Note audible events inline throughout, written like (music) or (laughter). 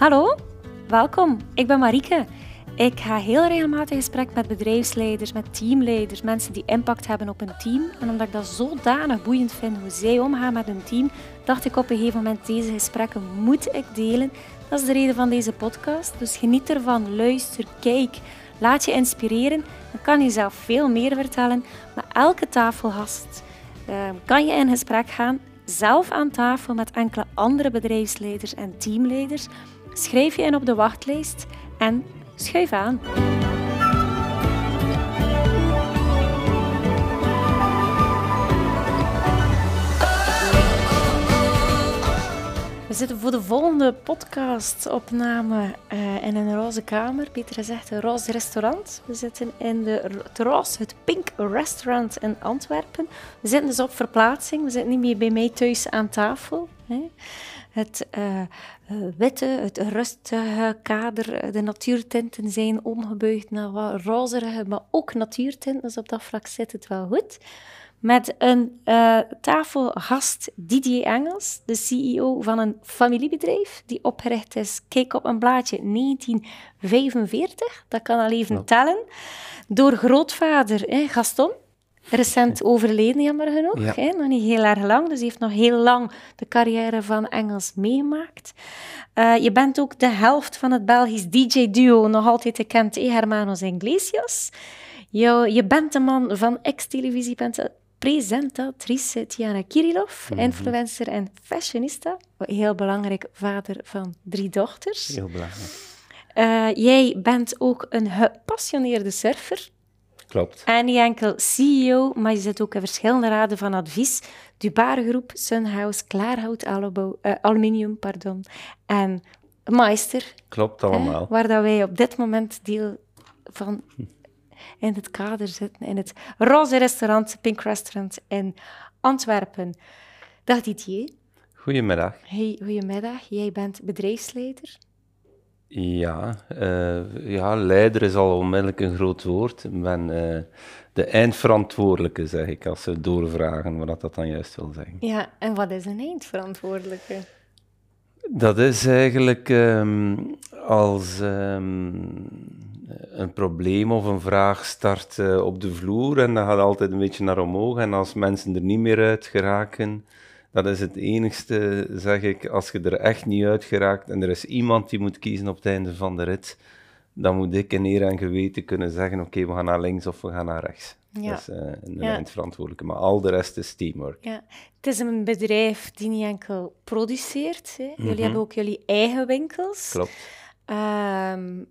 Hallo, welkom. Ik ben Marieke. Ik ga heel regelmatig in gesprek met bedrijfsleiders, met teamleiders, mensen die impact hebben op hun team. En omdat ik dat zodanig boeiend vind hoe zij omgaan met hun team, dacht ik op een gegeven moment deze gesprekken moet ik delen. Dat is de reden van deze podcast. Dus geniet ervan, luister, kijk, laat je inspireren. Dan kan je zelf veel meer vertellen. Maar elke tafelgast uh, kan je in gesprek gaan, zelf aan tafel met enkele andere bedrijfsleiders en teamleiders. Schrijf je in op de wachtlijst en schuif aan. We zitten voor de volgende podcastopname uh, in een roze kamer. Beter gezegd, een roze restaurant. We zitten in de, het roze, het Pink Restaurant in Antwerpen. We zitten dus op verplaatsing. We zitten niet meer bij mij thuis aan tafel. Hè. Het uh, witte, het rustige kader, de natuurtinten zijn omgebuigd naar wat rozerige, maar ook natuurtinten. Dus op dat vlak zit het wel goed. Met een uh, tafelgast Didier Engels, de CEO van een familiebedrijf die opgericht is, kijk op een blaadje, 1945, dat kan al even tellen, door grootvader Gaston, recent overleden jammer genoeg, hè, nog niet heel erg lang, dus hij heeft nog heel lang de carrière van Engels meegemaakt. Uh, je bent ook de helft van het Belgisch DJ-duo, nog altijd gekend, Hermanos Iglesias. Je, je bent de man van ex-televisie, presentatrice Tiana Kirillov, mhm. influencer en fashionista. Heel belangrijk, vader van drie dochters. Heel belangrijk. Uh, jij bent ook een gepassioneerde surfer. Klopt. En niet enkel CEO, maar je zit ook in verschillende raden van advies. Dubare Groep, Sunhouse, Klaarhout uh, Aluminium pardon, en Meister. Klopt allemaal. waar dat wij op dit moment deel van in het kader zitten, in het roze restaurant, Pink Restaurant in Antwerpen. Dag Didier. Goedemiddag. Hey, goedemiddag. Jij bent bedrijfsleider. Ja, uh, ja, leider is al onmiddellijk een groot woord. Ik ben uh, de eindverantwoordelijke, zeg ik, als ze doorvragen wat dat dan juist wil zeggen. Ja, en wat is een eindverantwoordelijke? Dat is eigenlijk um, als um, een probleem of een vraag start uh, op de vloer en dat gaat altijd een beetje naar omhoog. En als mensen er niet meer uit geraken, dat is het enigste, zeg ik, als je er echt niet uit geraakt en er is iemand die moet kiezen op het einde van de rit, dan moet ik in eer en geweten kunnen zeggen, oké, we gaan naar links of we gaan naar rechts. Ja. Dat is uh, een ja. eindverantwoordelijke, maar al de rest is teamwork. Ja. Het is een bedrijf die niet enkel produceert. Hè. Jullie mhm. hebben ook jullie eigen winkels. Klopt. Um,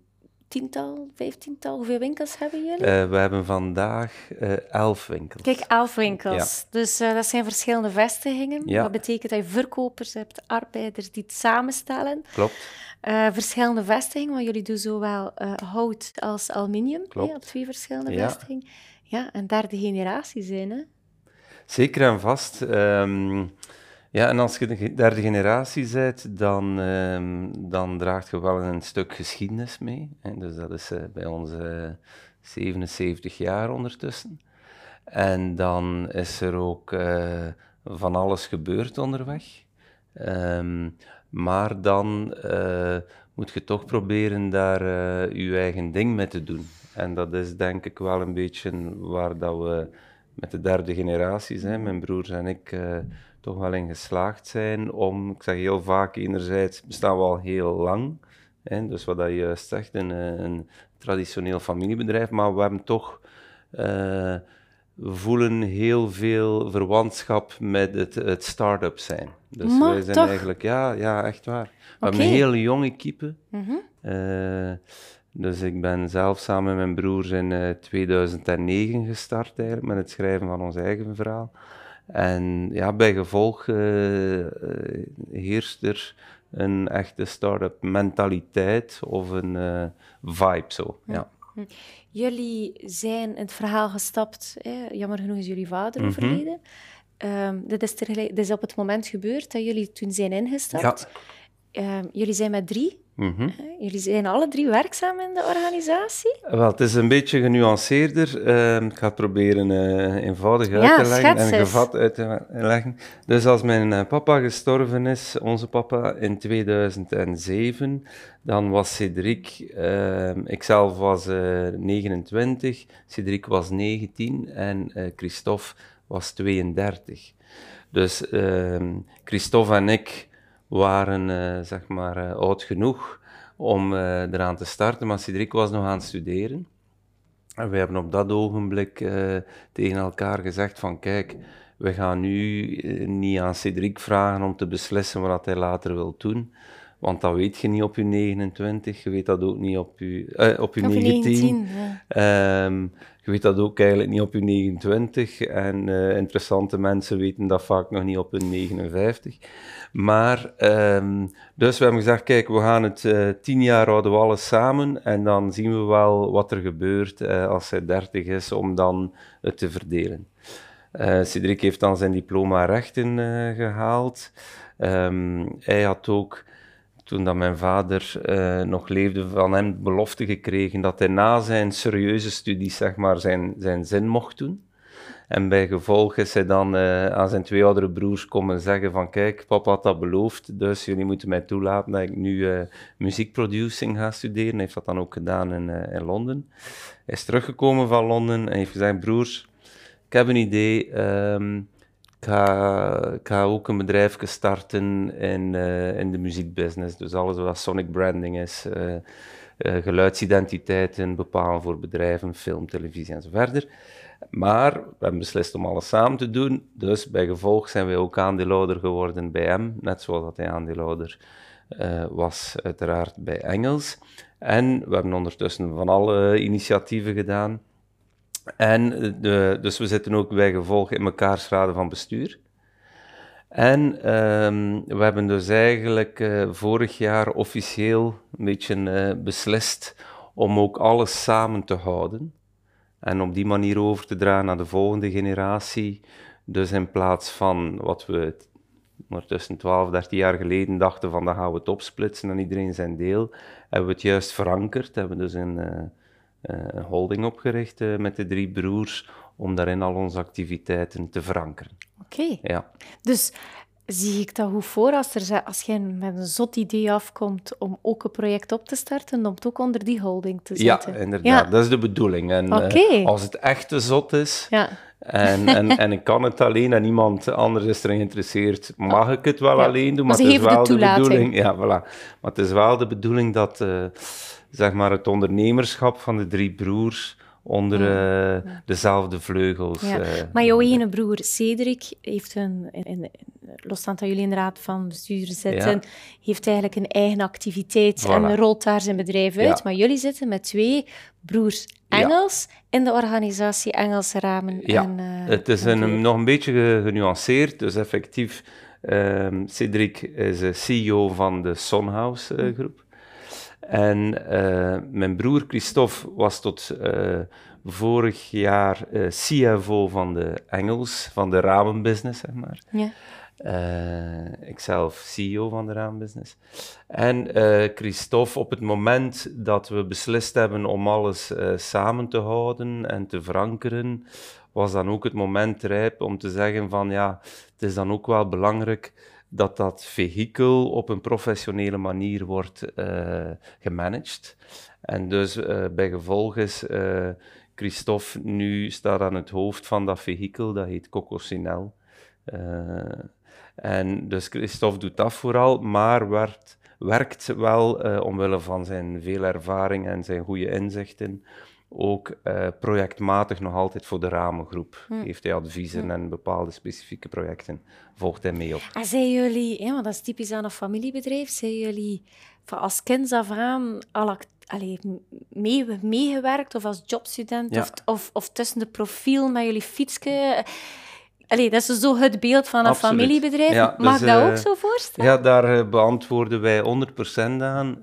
tiental, vijftiental, hoeveel winkels hebben jullie? Uh, we hebben vandaag uh, elf winkels. Kijk, elf winkels. Dus uh, dat zijn verschillende vestigingen. Ja. Dat betekent dat je verkopers hebt, arbeiders die het samenstellen. Klopt. verschillende vestigingen, want jullie doen zowel hout als aluminium Klopt. Hè, op twee verschillende ja. vestigingen. Ja, en derde generatie zijn, hè? Zeker en vast. Um, ja, en als je de derde generatie bent, dan, uh, dan draagt je wel een stuk geschiedenis mee. Hè. Dus dat is uh, bij uh, eh, 77 jaar ondertussen. En dan is er ook eh, van alles gebeurd onderweg. Um, maar dan moet je toch proberen daar je eigen ding mee te doen. En dat is denk ik wel een beetje waar dat we met de derde generatie zijn, mijn broers en ik toch wel in geslaagd zijn om, ik zeg heel vaak, enerzijds bestaan we al heel lang, hè, dus wat dat je juist zegt, een, een traditioneel familiebedrijf, maar we hebben toch, uh, voelen heel veel verwantschap met het, het start-up zijn. Dus maar wij zijn toch? eigenlijk, ja, ja, echt waar. We hebben een hele jonge equipe. Mm uh, dus ik ben zelf samen met mijn broers in uh, 2009 gestart eigenlijk, met het schrijven van ons eigen verhaal. En ja, bij gevolg uh, heerst er een echte start-up mentaliteit of een uh, vibe zo. Ja. Hm. Jullie zijn in het verhaal gestapt, hè? jammer genoeg is jullie vader mm -hmm. overleden. Um, dit, is dit, is op het moment gebeurd dat jullie toen zijn ingestapt. Ja. Ehm, jullie zijn met drie. Mhm. Jullie zijn alle drie werkzaam in de organisatie? Wel, het is een beetje genuanceerder. Ehm, ik ga het proberen eh, eenvoudig uit te leggen en gevat uit te leggen. Dus als mijn eh, papa gestorven is, onze papa, in 2007, dan was Cedric, ehm, ikzelf was eh, 29, Cedric was 19 en eh, Christophe was 32. Dus Christophe en ik waren eh, zeg maar eh, oud genoeg om eh, eraan te starten, maar Cedric was nog aan het studeren. En we hebben op dat ogenblik tegen elkaar gezegd van kijk, we gaan nu niet aan Cedric vragen om te beslissen wat hij later wil doen. Want dat weet je niet op je 29, je weet dat ook niet op je, eh, op je 19. 19, ja. Ehm, weet dat ook eigenlijk niet op je 29. En eh, interessante mensen weten dat vaak nog niet op hun 59. Maar, ehm, dus we hebben gezegd, kijk, we gaan het eh, tien jaar houden we alles samen. En dan zien we wel wat er gebeurt eh, als hij 30 is, om dan het te verdelen. Cedric heeft dan zijn diploma rechten eh, gehaald. Ehm, hij had ook toen dat mijn vader eh, nog leefde, van hem belofte gekregen dat hij na zijn serieuze studies zeg maar, zijn, zijn zin mocht doen. En bij gevolg is hij dan eh, aan zijn twee oudere broers komen zeggen van kijk, papa had dat beloofd, dus jullie moeten mij toelaten dat ik nu eh muziekproducing ga studeren. Hij heeft dat dan ook gedaan in, in Londen. Hij is teruggekomen van Londen en heeft gezegd, broers, ik heb een idee, ehm, ik ga, ik ga ook een bedrijf starten in, eh, in de muziekbusiness. Dus alles wat sonic branding is, eh, eh, geluidsidentiteiten bepalen voor bedrijven, film, televisie en zo verder. Maar we hebben beslist om alles samen te doen. Dus bij gevolg zijn wij ook aandeelhouder geworden bij hem. Net zoals dat hij aandeelhouder was, uiteraard bij Engels. En we hebben ondertussen van alle initiatieven gedaan. En de, dus we zitten ook bij gevolg in mekaars raden van bestuur. En ehm, we hebben dus eigenlijk eh, vorig jaar officieel een beetje eh, beslist om ook alles samen te houden. En op die manier over te dragen naar de volgende generatie. Dus in plaats van wat we t- ondertussen 12, 13 jaar geleden dachten van dan gaan we het opsplitsen en iedereen zijn deel, hebben we het juist verankerd. Hebben we dus een, eh, een holding opgericht eh, met de drie broers om daarin al onze activiteiten te verankeren. Oké. Ja. Dus zie ik dat goed voor als, er, als jij met een zot idee afkomt om ook een project op te starten, om het ook onder die holding te Ja, zetten? inderdaad. Ja. Dat is de bedoeling. En eh, Oké. als het echt te zot is Ja. en, en, (laughs) en ik kan het alleen en iemand anders is erin geïnteresseerd, mag ik het wel Ja. alleen doen. Maar ze het is de wel de, bedoeling. Ja, voilà. Maar het is wel de bedoeling dat eh, zeg maar het ondernemerschap van de drie broers onder eh, dezelfde vleugels. Ja. eh, Maar jouw ene broer Cedric heeft een, losstaand dat jullie in de raad van bestuur zitten, Ja. heeft eigenlijk een eigen activiteit Voilà. en rolt daar zijn bedrijf uit. Maar jullie zitten met twee broers. Engels in de organisatie Engelse Ramen. Ja, en, eh, het is en een, nog een beetje ge- genuanceerd. Dus effectief, ehm, Cedric is de CEO van de Sonhouse eh, groep. En eh, mijn broer Christophe was tot eh, vorig jaar eh, CFO van de Engels, van de ramenbusiness, zeg maar. Ja. Ikzelf CEO van de raambusiness. En Christophe, op het moment dat we beslist hebben om alles samen te houden en te verankeren, was dan ook het moment rijp om te zeggen van ja, het is dan ook wel belangrijk dat dat vehikel op een professionele manier wordt eh, gemanaged. En dus eh, bij gevolg is eh, Christophe nu staat aan het hoofd van dat vehikel, dat heet Coco Sinel. Eh, en dus Christophe doet dat vooral, maar werkt, wel, omwille van zijn veel ervaring en zijn goede inzichten, ook eh, projectmatig nog altijd voor de ramengroep. Heeft hij adviezen en bepaalde specifieke projecten volgt hij mee op. En zijn jullie, ja, want dat is typisch aan een familiebedrijf, zijn jullie van als kind af aan al allee, mee, meegewerkt of als jobstudent Ja. of, of, of tussen de profiel met jullie fietsje? Allee, dat is zo het beeld van een Absoluut. familiebedrijf. Ja, Mag dus, ik dat eh, ook zo voorstellen? Ja, daar eh, beantwoorden wij 100% aan,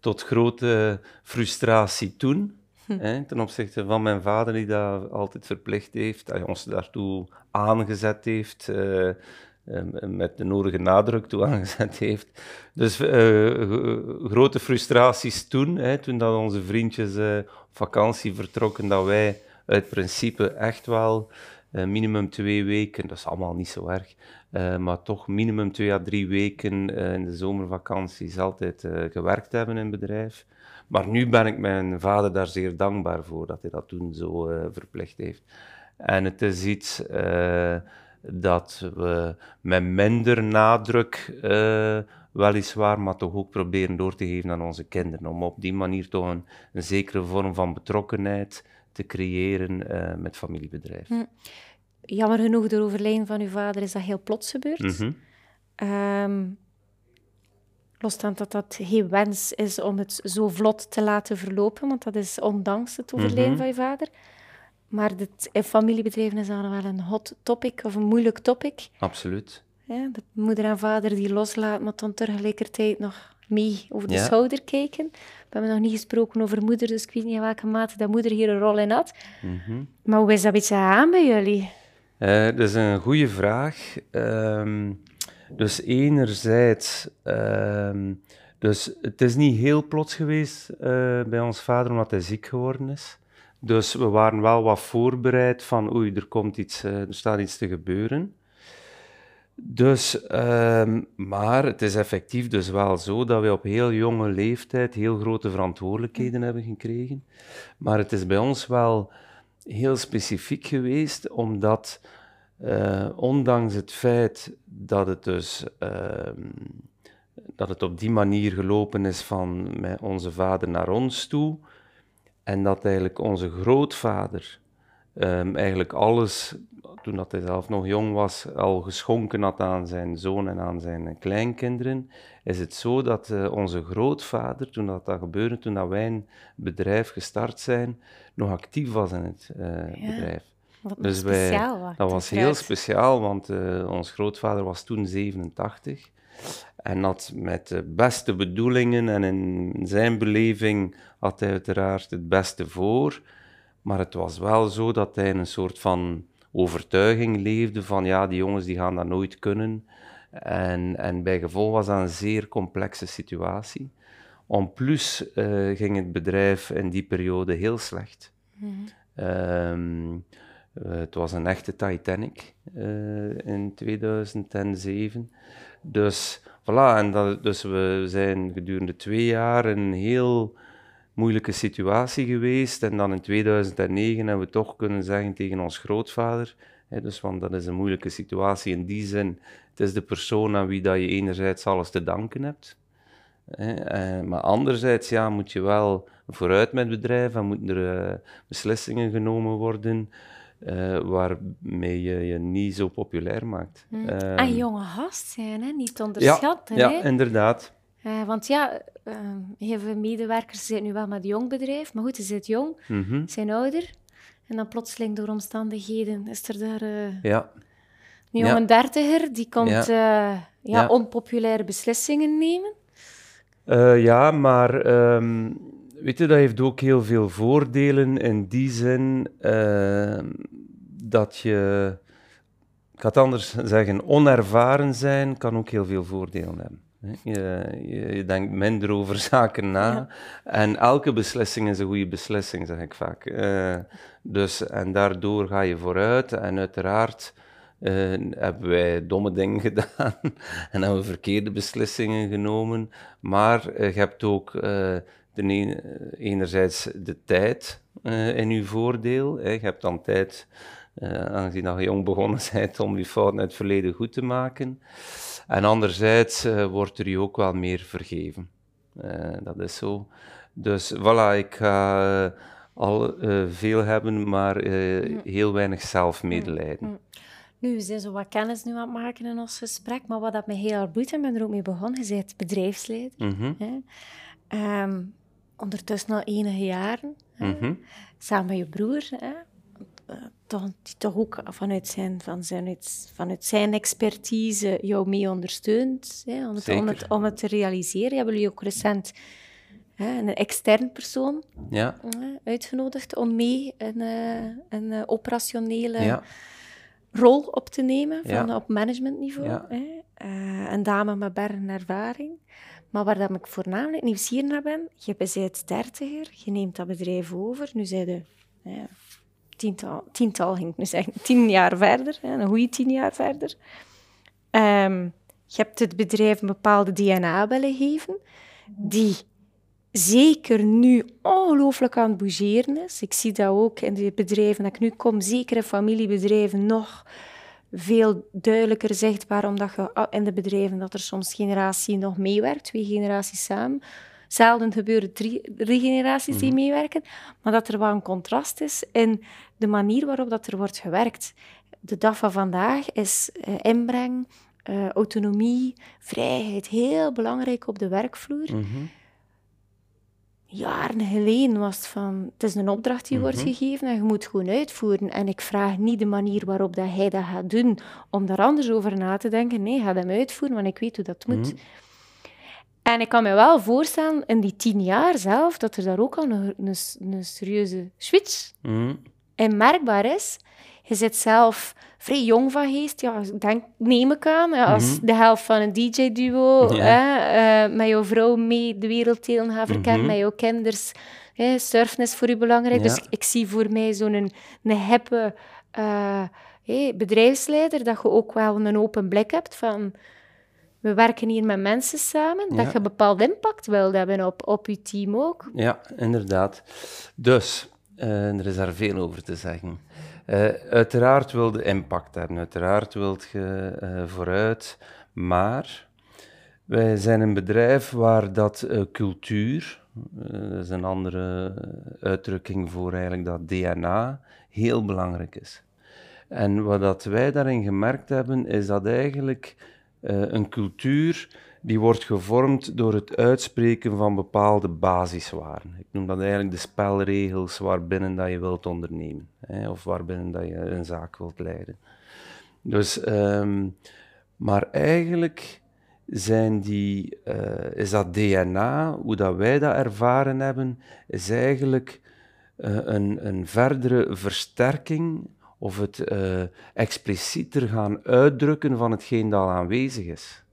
tot grote frustratie toen. (laughs) Hè, ten opzichte van mijn vader, die dat altijd verplicht heeft, hij ons daartoe aangezet heeft. eh, met de nodige nadruk toe (laughs) aangezet heeft. Dus grote frustraties toen, hè, toen dat onze vriendjes op vakantie vertrokken, dat wij uit principe echt wel minimum twee weken, dat is allemaal niet zo erg, maar toch minimum twee à drie weken in de zomervakanties altijd gewerkt hebben in bedrijf. Maar nu ben ik mijn vader daar zeer dankbaar voor dat hij dat toen zo uh, verplicht heeft. En het is iets uh, dat we met minder nadruk, uh, weliswaar, maar toch ook proberen door te geven aan onze kinderen. Om op die manier toch een, een zekere vorm van betrokkenheid te creëren met familiebedrijf. Hm. Jammer genoeg, door overlijden van uw vader is dat heel plots gebeurd. Mm -hmm. Losstaand dat dat geen wens is om het zo vlot te laten verlopen, want dat is ondanks het overlijden mhm. van je vader. Maar dit, in familiebedrijven is dat wel een hot topic of een moeilijk topic. Absoluut. Ja, de moeder en vader die loslaat, maar dan tegelijkertijd nog mee over de schouder kijken. We hebben nog niet gesproken over moeder, dus ik weet niet in welke mate dat moeder hier een rol in had. Mhm. Maar hoe is dat beetje aan bij jullie? Uh, dat is een goede vraag. Ehm, dus enerzijds, uh, dus het is niet heel plots geweest uh, bij ons vader omdat hij ziek geworden is. Dus we waren wel wat voorbereid van oei, er, komt iets, uh, er staat iets te gebeuren. Dus, uh, maar het is effectief dus wel zo dat we op heel jonge leeftijd heel grote verantwoordelijkheden hebben gekregen. Maar het is bij ons wel heel specifiek geweest, omdat uh, ondanks het feit dat het dus uh, dat het op die manier gelopen is van onze vader naar ons toe en dat eigenlijk onze grootvader um, eigenlijk alles, toen dat hij zelf nog jong was, al geschonken had aan zijn zoon en aan zijn kleinkinderen, is het zo dat uh, onze grootvader, toen dat, dat gebeurde, toen dat wij een bedrijf gestart zijn, nog actief was in het ja. bedrijf dus speciaal Dat was heel speciaal, want uh, ons grootvader was toen 87 en had met de beste bedoelingen en in zijn beleving had hij uiteraard het beste voor. Maar het was wel zo dat hij een soort van overtuiging leefde van ja, die jongens die gaan dat nooit kunnen. En, en bij gevolg was dat een zeer complexe situatie. En plus uh, ging het bedrijf in die periode heel slecht. Mm het was een echte Titanic uh, in 2007. Dus voilà, en dat, dus we zijn gedurende twee jaar een heel moeilijke situatie geweest. En dan in 2009 hebben we toch kunnen zeggen tegen ons grootvader, hè, dus, want dat is een moeilijke situatie in die zin, het is de persoon aan wie dat je enerzijds alles te danken hebt. Hè, uh, maar anderzijds ja, moet je wel vooruit met het bedrijf en moeten er beslissingen genomen worden. Uh, waarmee je je niet zo populair maakt. Mm. en jonge gast zijn, hè? niet onderschatten. Ja, ja inderdaad. Uh, want ja, uh, heel veel medewerkers zijn nu wel met een jong bedrijf, maar goed, ze zijn jong, mm -hmm. zijn ouder. En dan plotseling door omstandigheden is er daar ja. een jonge ja. dertiger die komt ja. ja. onpopulaire beslissingen nemen. ja, maar um, weet je, dat heeft ook heel veel voordelen in die zin uh, dat je, ik ga het anders zeggen, onervaren zijn kan ook heel veel voordelen hebben. Je, je, je, denkt minder over (laughs) zaken na. En elke beslissing is een goede beslissing, zeg ik vaak. Uh, dus, en daardoor ga je vooruit. En uiteraard uh, hebben wij domme dingen (laughs) gedaan. en hebben we verkeerde beslissingen genomen. Maar uh, je hebt ook de, enerzijds de tijd uh, in uw voordeel. Hè. Je hebt dan tijd, uh, aangezien je jong begonnen (laughs) bent, om die fouten uit het verleden goed te maken. En anderzijds uh, wordt er je ook wel meer vergeven. dat is zo. Dus voilà, ik ga al veel hebben, maar heel weinig zelfmedelijden. Mm. Nu, we zijn zo wat kennis nu aan het maken in ons gesprek, maar wat dat me heel erg boeit, en ben er ook mee begonnen, je bent bedrijfsleider. Mm -hmm ondertussen al enige jaren, mhm. samen met je broer, hè, eh, toch, die toch ook vanuit zijn, van zijn, vanuit zijn expertise jou mee ondersteunt hè, om, het, om, het, om het te realiseren. Hebben jullie ook recent hè, een extern persoon ja. uitgenodigd om mee een, eh, een, een operationele... Ja rol op te nemen van, Ja. op managementniveau. Hè? Eh, een dame met bergen ervaring. Maar waar dat ik voornamelijk nieuwsgierig naar ben, je bent dertiger, je neemt dat bedrijf over, nu zijn je ja, tiental, tiental ging ik nu zeggen, (laughs) tien jaar verder, een goede tien jaar verder. Ehm, je hebt het bedrijf een bepaalde DNA willen geven, die zeker nu ongelooflijk aan het bougeren is. Ik zie dat ook in de bedrijven dat ik nu kom, zeker in familiebedrijven, nog veel duidelijker zichtbaar, omdat je ah, in de bedrijven dat er soms generatie nog meewerkt, twee generaties samen. Zelden gebeuren drie, drie generaties die meewerken, maar dat er wel een contrast is in de manier waarop dat er wordt gewerkt. De dag van vandaag is eh, inbreng, eh, autonomie, vrijheid heel belangrijk op de werkvloer. Mhm. Jaren geleden was van, het is een opdracht die wordt gegeven en je moet gewoon uitvoeren. En ik vraag niet de manier waarop dat hij dat gaat doen, om daar anders over na te denken. Nee, ga hem uitvoeren, want ik weet hoe dat moet. En ik kan me wel voorstellen, in die tien jaar zelf, dat er daar ook al een, een, een serieuze switch Mhm. en merkbaar is. Je zit zelf vrij jong van geest, ja, ik denk, neem ik aan, als de helft van een DJ-duo, Mhm. Hè, eh, met jouw vrouw mee de werelddelen gaan verkennen, Mhm. met jouw kinders. Hè, surfen is voor u belangrijk, dus ik zie voor mij zo'n een, een hippe eh, bedrijfsleider, dat je ook wel een open blik hebt van... We werken hier met mensen samen, dat je een bepaald impact wilt hebben op, op je team ook. Ja, inderdaad. Dus, eh, er is daar veel over te zeggen. Eh, uiteraard wil je impact hebben, uiteraard wil je eh, vooruit, maar wij zijn een bedrijf waar dat eh, cultuur, dat is een andere uitdrukking voor eigenlijk dat DNA, heel belangrijk is. En wat dat wij daarin gemerkt hebben, is dat eigenlijk een cultuur die wordt gevormd door het uitspreken van bepaalde basiswaarden. Ik noem dat eigenlijk de spelregels waarbinnen dat je wilt ondernemen, hè, of waarbinnen dat je een zaak wilt leiden. Dus, ehm, maar eigenlijk zijn die, eh, is dat DNA, hoe dat wij dat ervaren hebben, is eigenlijk eh, een, een verdere versterking of het eh, explicieter gaan uitdrukken van hetgeen dat al aanwezig is.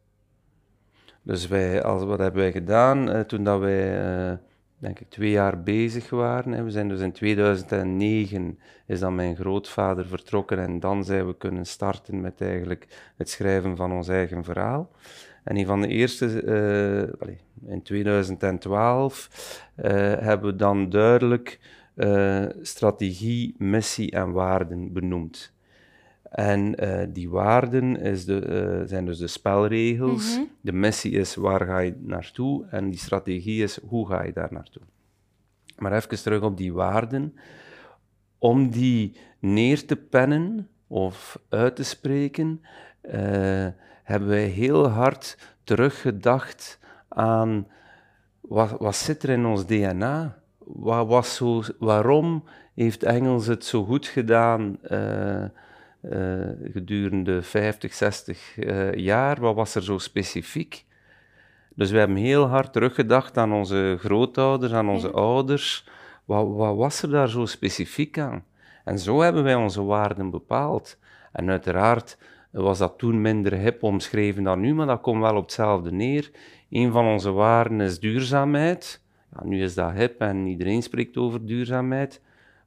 Dus wij, als, wat hebben wij gedaan eh, toen dat wij, eh, denk ik, twee jaar bezig waren? We zijn dus in 2009 is dan mijn grootvader vertrokken en dan zijn we kunnen starten met eigenlijk het schrijven van ons eigen verhaal. En een van de eerste, eh, in 2012, eh, hebben we dan duidelijk strategie, missie en waarden benoemd. En eh, die waarden is de, eh, zijn dus de spelregels. De missie is waar ga je naartoe en die strategie is hoe ga je daar naartoe. Maar even terug op die waarden. Om die neer te pennen of uit te spreken, eh, hebben wij heel hard teruggedacht aan wat, wat zit er in ons DNA? Wat was zo, waarom heeft Engels het zo goed gedaan eh, gedurende 50, 60 eh, jaar? Wat was er zo specifiek? Dus we hebben heel hard teruggedacht aan onze grootouders, aan onze ouders. Wat, wat was er daar zo specifiek aan? En zo hebben wij onze waarden bepaald. En uiteraard was dat toen minder hip omschreven dan nu, maar dat komt wel op hetzelfde neer. Een van onze waarden is duurzaamheid. Ja, nu is dat hip en iedereen spreekt over duurzaamheid.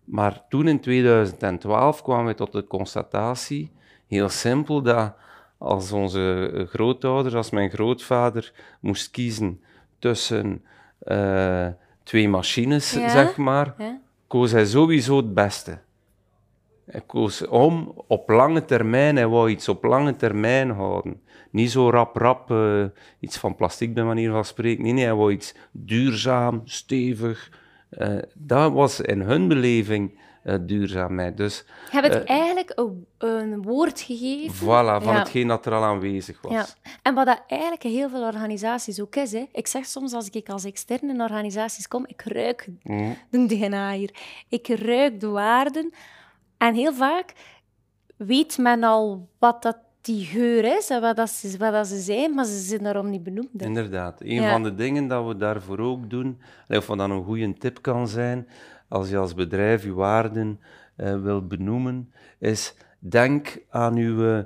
Maar toen in 2012 kwamen we tot de constatatie, heel simpel, dat als onze eh, grootouders, als mijn grootvader moest kiezen tussen eh, twee machines, Ja. zeg maar, Ja? koos hij sowieso het beste. Hij koos om op lange termijn, hij wou iets op lange termijn houden. Niet zo rap, rap, eh, iets van plastic bij manier van spreken. Nee, nee, hij wou iets duurzaam, stevig. Eh, dat was in hun beleving eh, duurzaamheid. Dus Je hebt het eigenlijk een, een woord gegeven. voilà, van Ja. hetgeen dat er al aanwezig was. Ja, en wat dat eigenlijk heel veel organisaties ook is. Hè. Ik zeg soms als ik als externe in organisaties kom, ik ruik Mhm. de DNA hier. Ik ruik de waarden. En heel vaak weet men al wat dat die geur is en wat, dat ze, wat dat ze zijn, maar ze zijn daarom niet benoemd. hè. Inderdaad. Een Ja. van de dingen dat we daarvoor ook doen, of wat dan een goede tip kan zijn, als je als bedrijf je waarden eh wil benoemen, is denk aan uw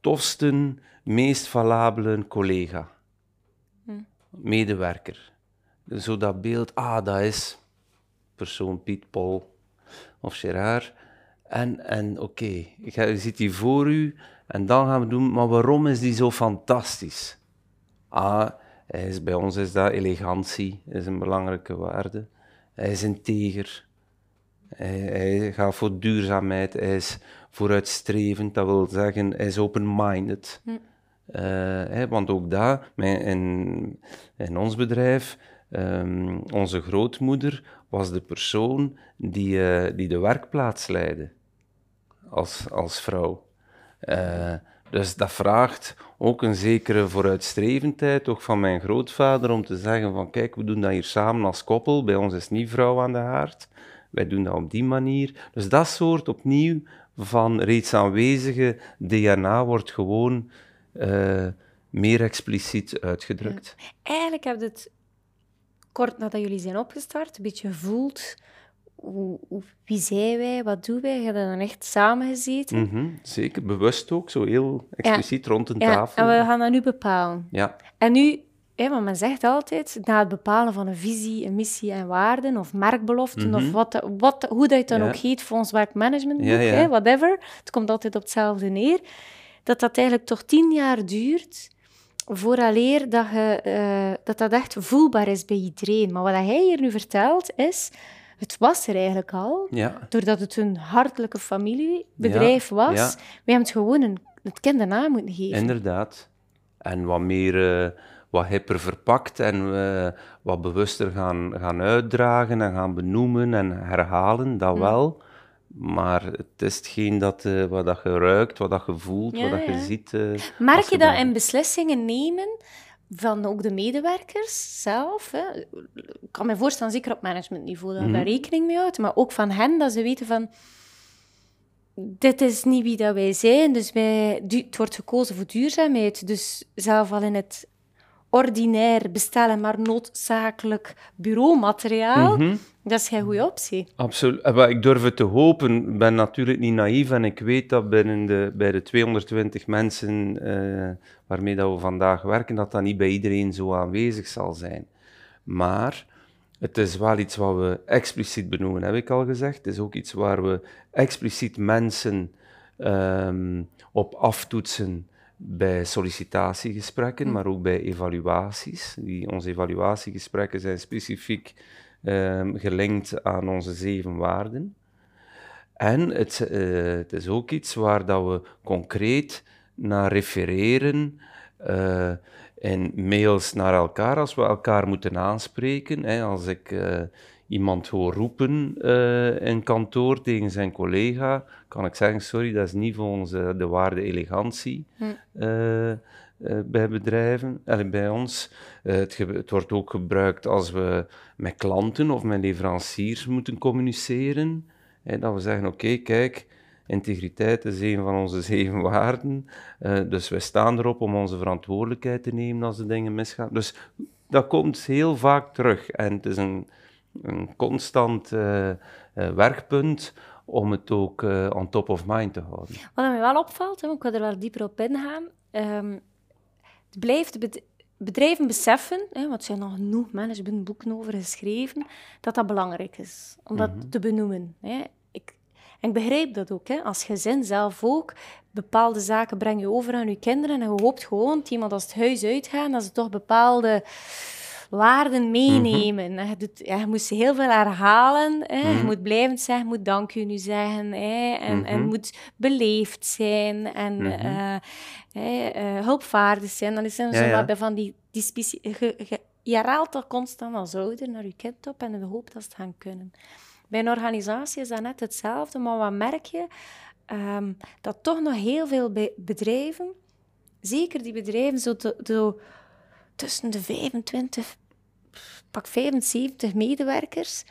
tofste, meest valabele collega, Hm. medewerker. Zo dat beeld, ah, dat is persoon Piet, Paul of Gerard. En, en oké, je ziet die voor u en dan gaan we doen, maar waarom is die zo fantastisch? Ah, hij is, bij ons is dat elegantie, is een belangrijke waarde. Hij is integer. Hij, hij gaat voor duurzaamheid, hij is vooruitstrevend, dat wil zeggen, hij is open-minded. Eh, hè, want ook daar, mijn- in, in ons bedrijf, ehm, onze grootmoeder was de persoon die, eh, die de werkplaats leidde als, als vrouw. Eh, dus dat vraagt ook een zekere vooruitstrevendheid, ook van mijn grootvader, om te zeggen van kijk, we doen dat hier samen als koppel, bij ons is niet vrouw aan de haard, wij doen dat op die manier. Dus dat soort opnieuw van reeds aanwezige DNA wordt gewoon eh, meer expliciet uitgedrukt. Eigenlijk heb je het kort nadat jullie zijn opgestart een beetje gevoeld. Hoe, hoe- wie zijn wij? Wat doen wij? Je hebt dan echt samengezeten. Mhm, zeker, bewust ook, zo heel expliciet rond een Ja, tafel. en we gaan dat nu bepalen. Ja, En nu, hè, want men zegt altijd, na het bepalen van een visie, een missie en waarden, of merkbeloften, of wat, dat- wat, hoe dat dan Mhm. Ja. ook heet voor ons werkmanagementboek, Ja, ja. hè, whatever, het komt altijd op hetzelfde neer, dat dat eigenlijk toch tien jaar duurt vooraleer dat, je, eh, dat dat echt voelbaar is bij iedereen. Maar wat hij hier nu vertelt is, het was er eigenlijk al, ja, doordat het een hartelijke familiebedrijf was. ja. We hebben het gewoon een, het kind naam moeten geven. inderdaad. En wat meer, eh, wat hipper verpakt en eh, wat bewuster gaan, gaan uitdragen en gaan benoemen en herhalen, dat wel. Maar het is hetgeen dat, eh, wat dat je ruikt, wat dat je voelt, wat dat je ziet. Merk je dat in beslissingen nemen van ook de medewerkers zelf? Hè? Ik kan me voorstellen, zeker op managementniveau, dat je daar rekening mee houdt. Maar ook van hen, dat ze weten van... Dit is niet wie dat wij zijn, dus wij, het wordt gekozen voor duurzaamheid. Dus zelf al in het ordinair bestellen, maar noodzakelijk bureaumateriaal, Mhm. Dat is geen goede optie. Absoluut. Eh, Ik durf het te hopen. Ik ben natuurlijk niet naïef en ik weet dat binnen de, bij de 220 mensen eh, waarmee dat we vandaag werken, dat dat niet bij iedereen zo aanwezig zal zijn. Maar het is wel iets wat we expliciet benoemen, heb ik al gezegd. Het is ook iets waar we expliciet mensen ehm, op aftoetsen bij sollicitatiegesprekken, maar ook bij evaluaties. Die, onze evaluatiegesprekken zijn specifiek ehm, gelinkt aan onze zeven waarden. En het, eh, het is ook iets waar dat we concreet naar refereren eh, in mails naar elkaar, als we elkaar moeten aanspreken. Hè, als ik eh, iemand hoor roepen in kantoor tegen zijn collega, kan ik zeggen, sorry, dat is niet volgens eh, de waarde elegantie eh, bij bedrijven, en bij ons. Eh, het, het wordt ook gebruikt als we met klanten of met leveranciers moeten communiceren. Dat we zeggen, oké, kijk, integriteit is een van onze (laughs) zeven waarden. eh, dus wij staan erop om onze verantwoordelijkheid te nemen als de dingen misgaan. Dus dat komt heel vaak terug. En het is een, een constant eh, eh, werkpunt om het ook eh, on top of mind te houden. Wat mij wel opvalt, hè, ik wil er wel dieper op ingaan, ehm het blijft bedrijven beseffen, hè, want er zijn nog genoeg managementboeken over geschreven, dat dat belangrijk is om dat Mhm. te benoemen. Hè. Ik, en ik begrijp dat ook, hè. als gezin zelf ook. Bepaalde zaken breng je over aan je kinderen en je hoopt gewoon dat iemand als het huis uitgaan, dat ze toch bepaalde waarden meenemen. En Je, doet, ja, je moet ze heel veel herhalen. Hè. Je Mhm. moet blijvend zeggen, je moet dank u nu zeggen. Hè. En, en Mhm. moet beleefd zijn en Mhm. eh, hè, eh, hulpvaardig zijn. Dan er Ja, zo ja. van die... die specie- je, herhaalt dat constant als ouder naar je kind op en je hoopt dat ze het gaan kunnen. Bij een organisatie is dat net hetzelfde, maar wat merk je? Ehm, dat toch nog heel veel be- bedrijven, zeker die bedrijven zo, te- zo tussen de 25, pak 75 medewerkers,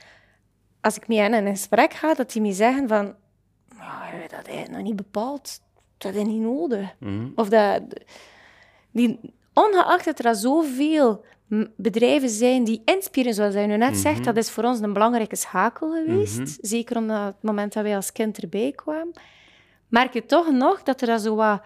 als ik met hen in een gesprek ga, dat die me zeggen van, "Nou, dat is nog niet bepaald, dat is niet nodig. Mhm. Of dat, die, ongeacht dat er zoveel bedrijven zijn die inspireren, zoals hij nu net zegt, Mhm. dat is voor ons een belangrijke schakel geweest. Mhm. Zeker omdat het moment dat wij als kind erbij kwamen. merk je toch nog dat er zo wat...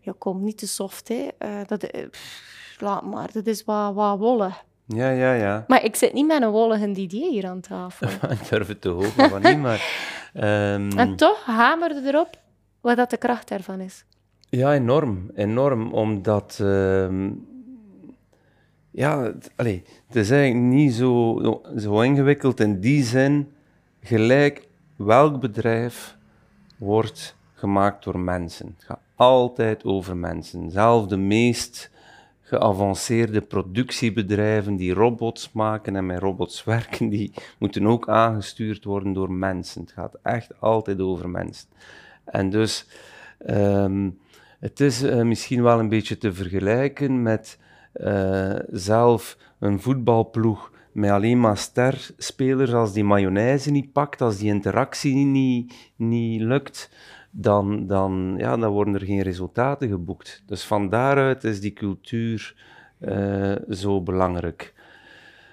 Ja, kom, niet te soft, hè. Eh, dat, eh, pff, laat maar, dat is wat, wat wollig. Ja, ja, ja. Maar ik zit niet met een wollige Didier hier aan tafel. (laughs) Ik durf het te hopen van niet, maar... (laughs) ehm, En toch hamerde erop wat dat de kracht daarvan is. Ja, enorm. Enorm, omdat... ehm, ja, het, allee, het is eigenlijk niet zo, zo ingewikkeld in die zin. Gelijk welk bedrijf wordt gemaakt door mensen. Het gaat altijd over mensen. Zelfs de meest geavanceerde productiebedrijven die robots maken en met robots werken, die moeten ook aangestuurd worden door mensen. Het gaat echt altijd over mensen. En dus... ehm, het is eh, misschien wel een beetje te vergelijken met eh, zelf een voetbalploeg met alleen maar sterspelers. Als die mayonaise niet pakt, als die interactie niet, niet lukt, dan, dan, ja, dan worden er geen resultaten geboekt. Dus van daaruit is die cultuur eh, zo belangrijk.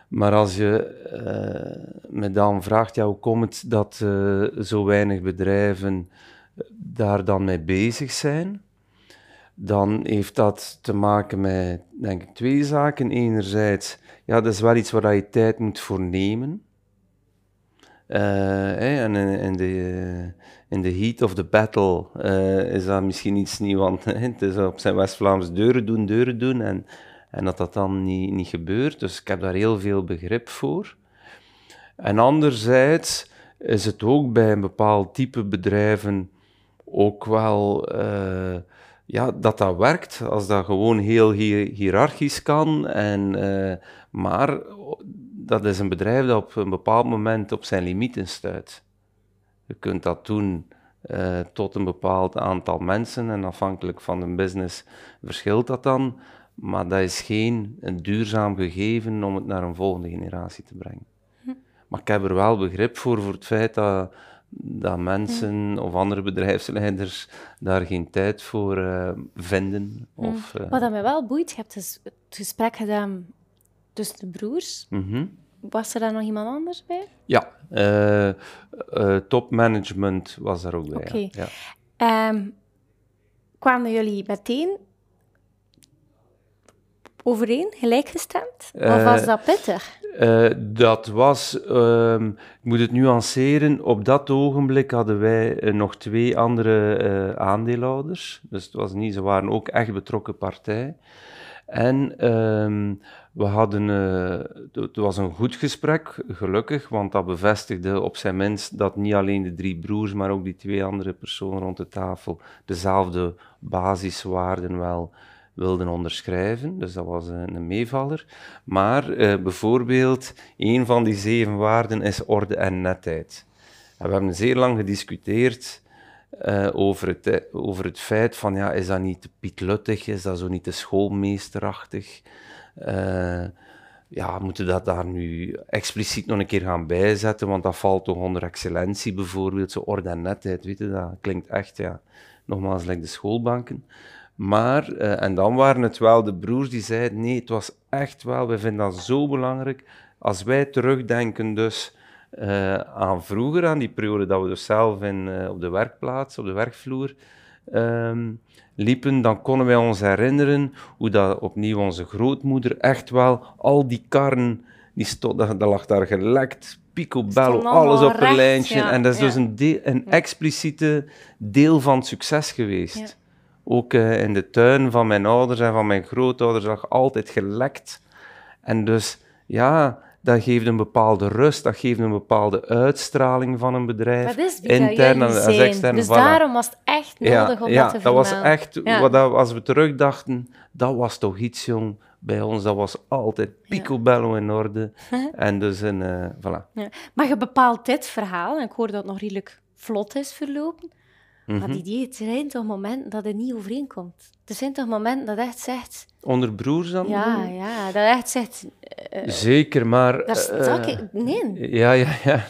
Maar als je eh, me dan vraagt, ja, hoe komt het dat eh, zo weinig bedrijven daar dan mee bezig zijn? dan heeft dat te maken met, denk ik, twee zaken. Enerzijds, ja, dat is wel iets waar je tijd moet voor nemen. En in de, in de heat of the battle eh, is dat misschien iets nieuws, want het is op zijn West-Vlaams deuren doen, deuren doen, en, en dat dat dan niet, niet gebeurt. Dus ik heb daar heel veel begrip voor. En anderzijds is het ook bij een bepaald type bedrijven ook wel eh, ja, dat dat werkt, als dat gewoon heel hi- hiërarchisch kan. En, eh, maar dat is een bedrijf dat op een bepaald moment op zijn limieten stuit. Je kunt dat doen eh, tot een bepaald aantal mensen en afhankelijk van de business verschilt dat dan. Maar dat is geen een duurzaam gegeven om het naar een volgende generatie te brengen. Maar ik heb er wel begrip voor, voor het feit dat, dat mensen of andere bedrijfsleiders daar geen tijd voor eh, vinden. Of, eh, Wat dat mij wel boeit, je hebt dus het gesprek gedaan tussen de broers. mhm. Was er daar nog iemand anders bij? Ja, eh, eh, topmanagement was daar ook bij. Oké. Ja. Ehm, kwamen jullie meteen overeen, gelijkgestemd? of Eh, was dat pittig? Eh, dat was, ehm, ik moet het nuanceren, op dat ogenblik hadden wij eh, nog twee andere eh, aandeelhouders. Dus het was niet, ze waren ook echt betrokken partij. En ehm, we hadden, eh, het- was een goed gesprek, gelukkig, want dat bevestigde op zijn minst dat niet alleen de drie broers, maar ook die twee andere personen rond de tafel dezelfde basiswaarden wel wilden onderschrijven. Dus dat was een, een meevaller. Maar eh, bijvoorbeeld, een van die zeven waarden is orde en netheid. En we hebben zeer lang gediscuteerd eh, over, het, eh, over het feit van, ja, is dat niet te pietluttig, is dat zo niet te schoolmeesterachtig? Eh, ja, moeten dat daar nu expliciet nog een keer gaan bijzetten, want dat valt toch onder excellentie bijvoorbeeld, zo orde en netheid, weet je, dat? Klinkt echt, ja, nogmaals, like de schoolbanken. Maar, en dan waren het wel de broers die zeiden, nee, het was echt wel, we vinden dat zo belangrijk, als wij terugdenken dus eh, aan vroeger, aan die periode dat we dus zelf in, eh, op de werkplaats, op de werkvloer, ehm, liepen, dan konden wij ons herinneren hoe dat opnieuw onze grootmoeder echt wel al die karren, die stond, dat, dat lag daar gelekt, picobello, alles op een recht, lijntje. ja, en dat is dus een, deel- een expliciete deel van het succes geweest. Ja. Ook eh, in de tuin van mijn ouders en van mijn grootouders lag altijd gelekt. En dus, ja, dat geeft een bepaalde rust, dat geeft een bepaalde uitstraling van een bedrijf. Dat is intern en als extern. Dus voilà. daarom was het echt nodig om ja, dat te dat was vermelden. echt, Ja. wat dat, als we terugdachten, dat was toch iets, jong, bij ons. Dat was altijd picobello in orde. (laughs) en dus, een, eh voilà. Maar je bepaalt dit verhaal, en ik hoor dat het nog redelijk vlot is verlopen, Mhm. maar die, die, er zijn toch momenten dat het niet overeenkomt. Er zijn toch momenten dat echt zegt, Onder broers dan? ja, ja, dat echt zegt, Zeker, maar... daar sta eh, ik nee. Ja, ja, ja.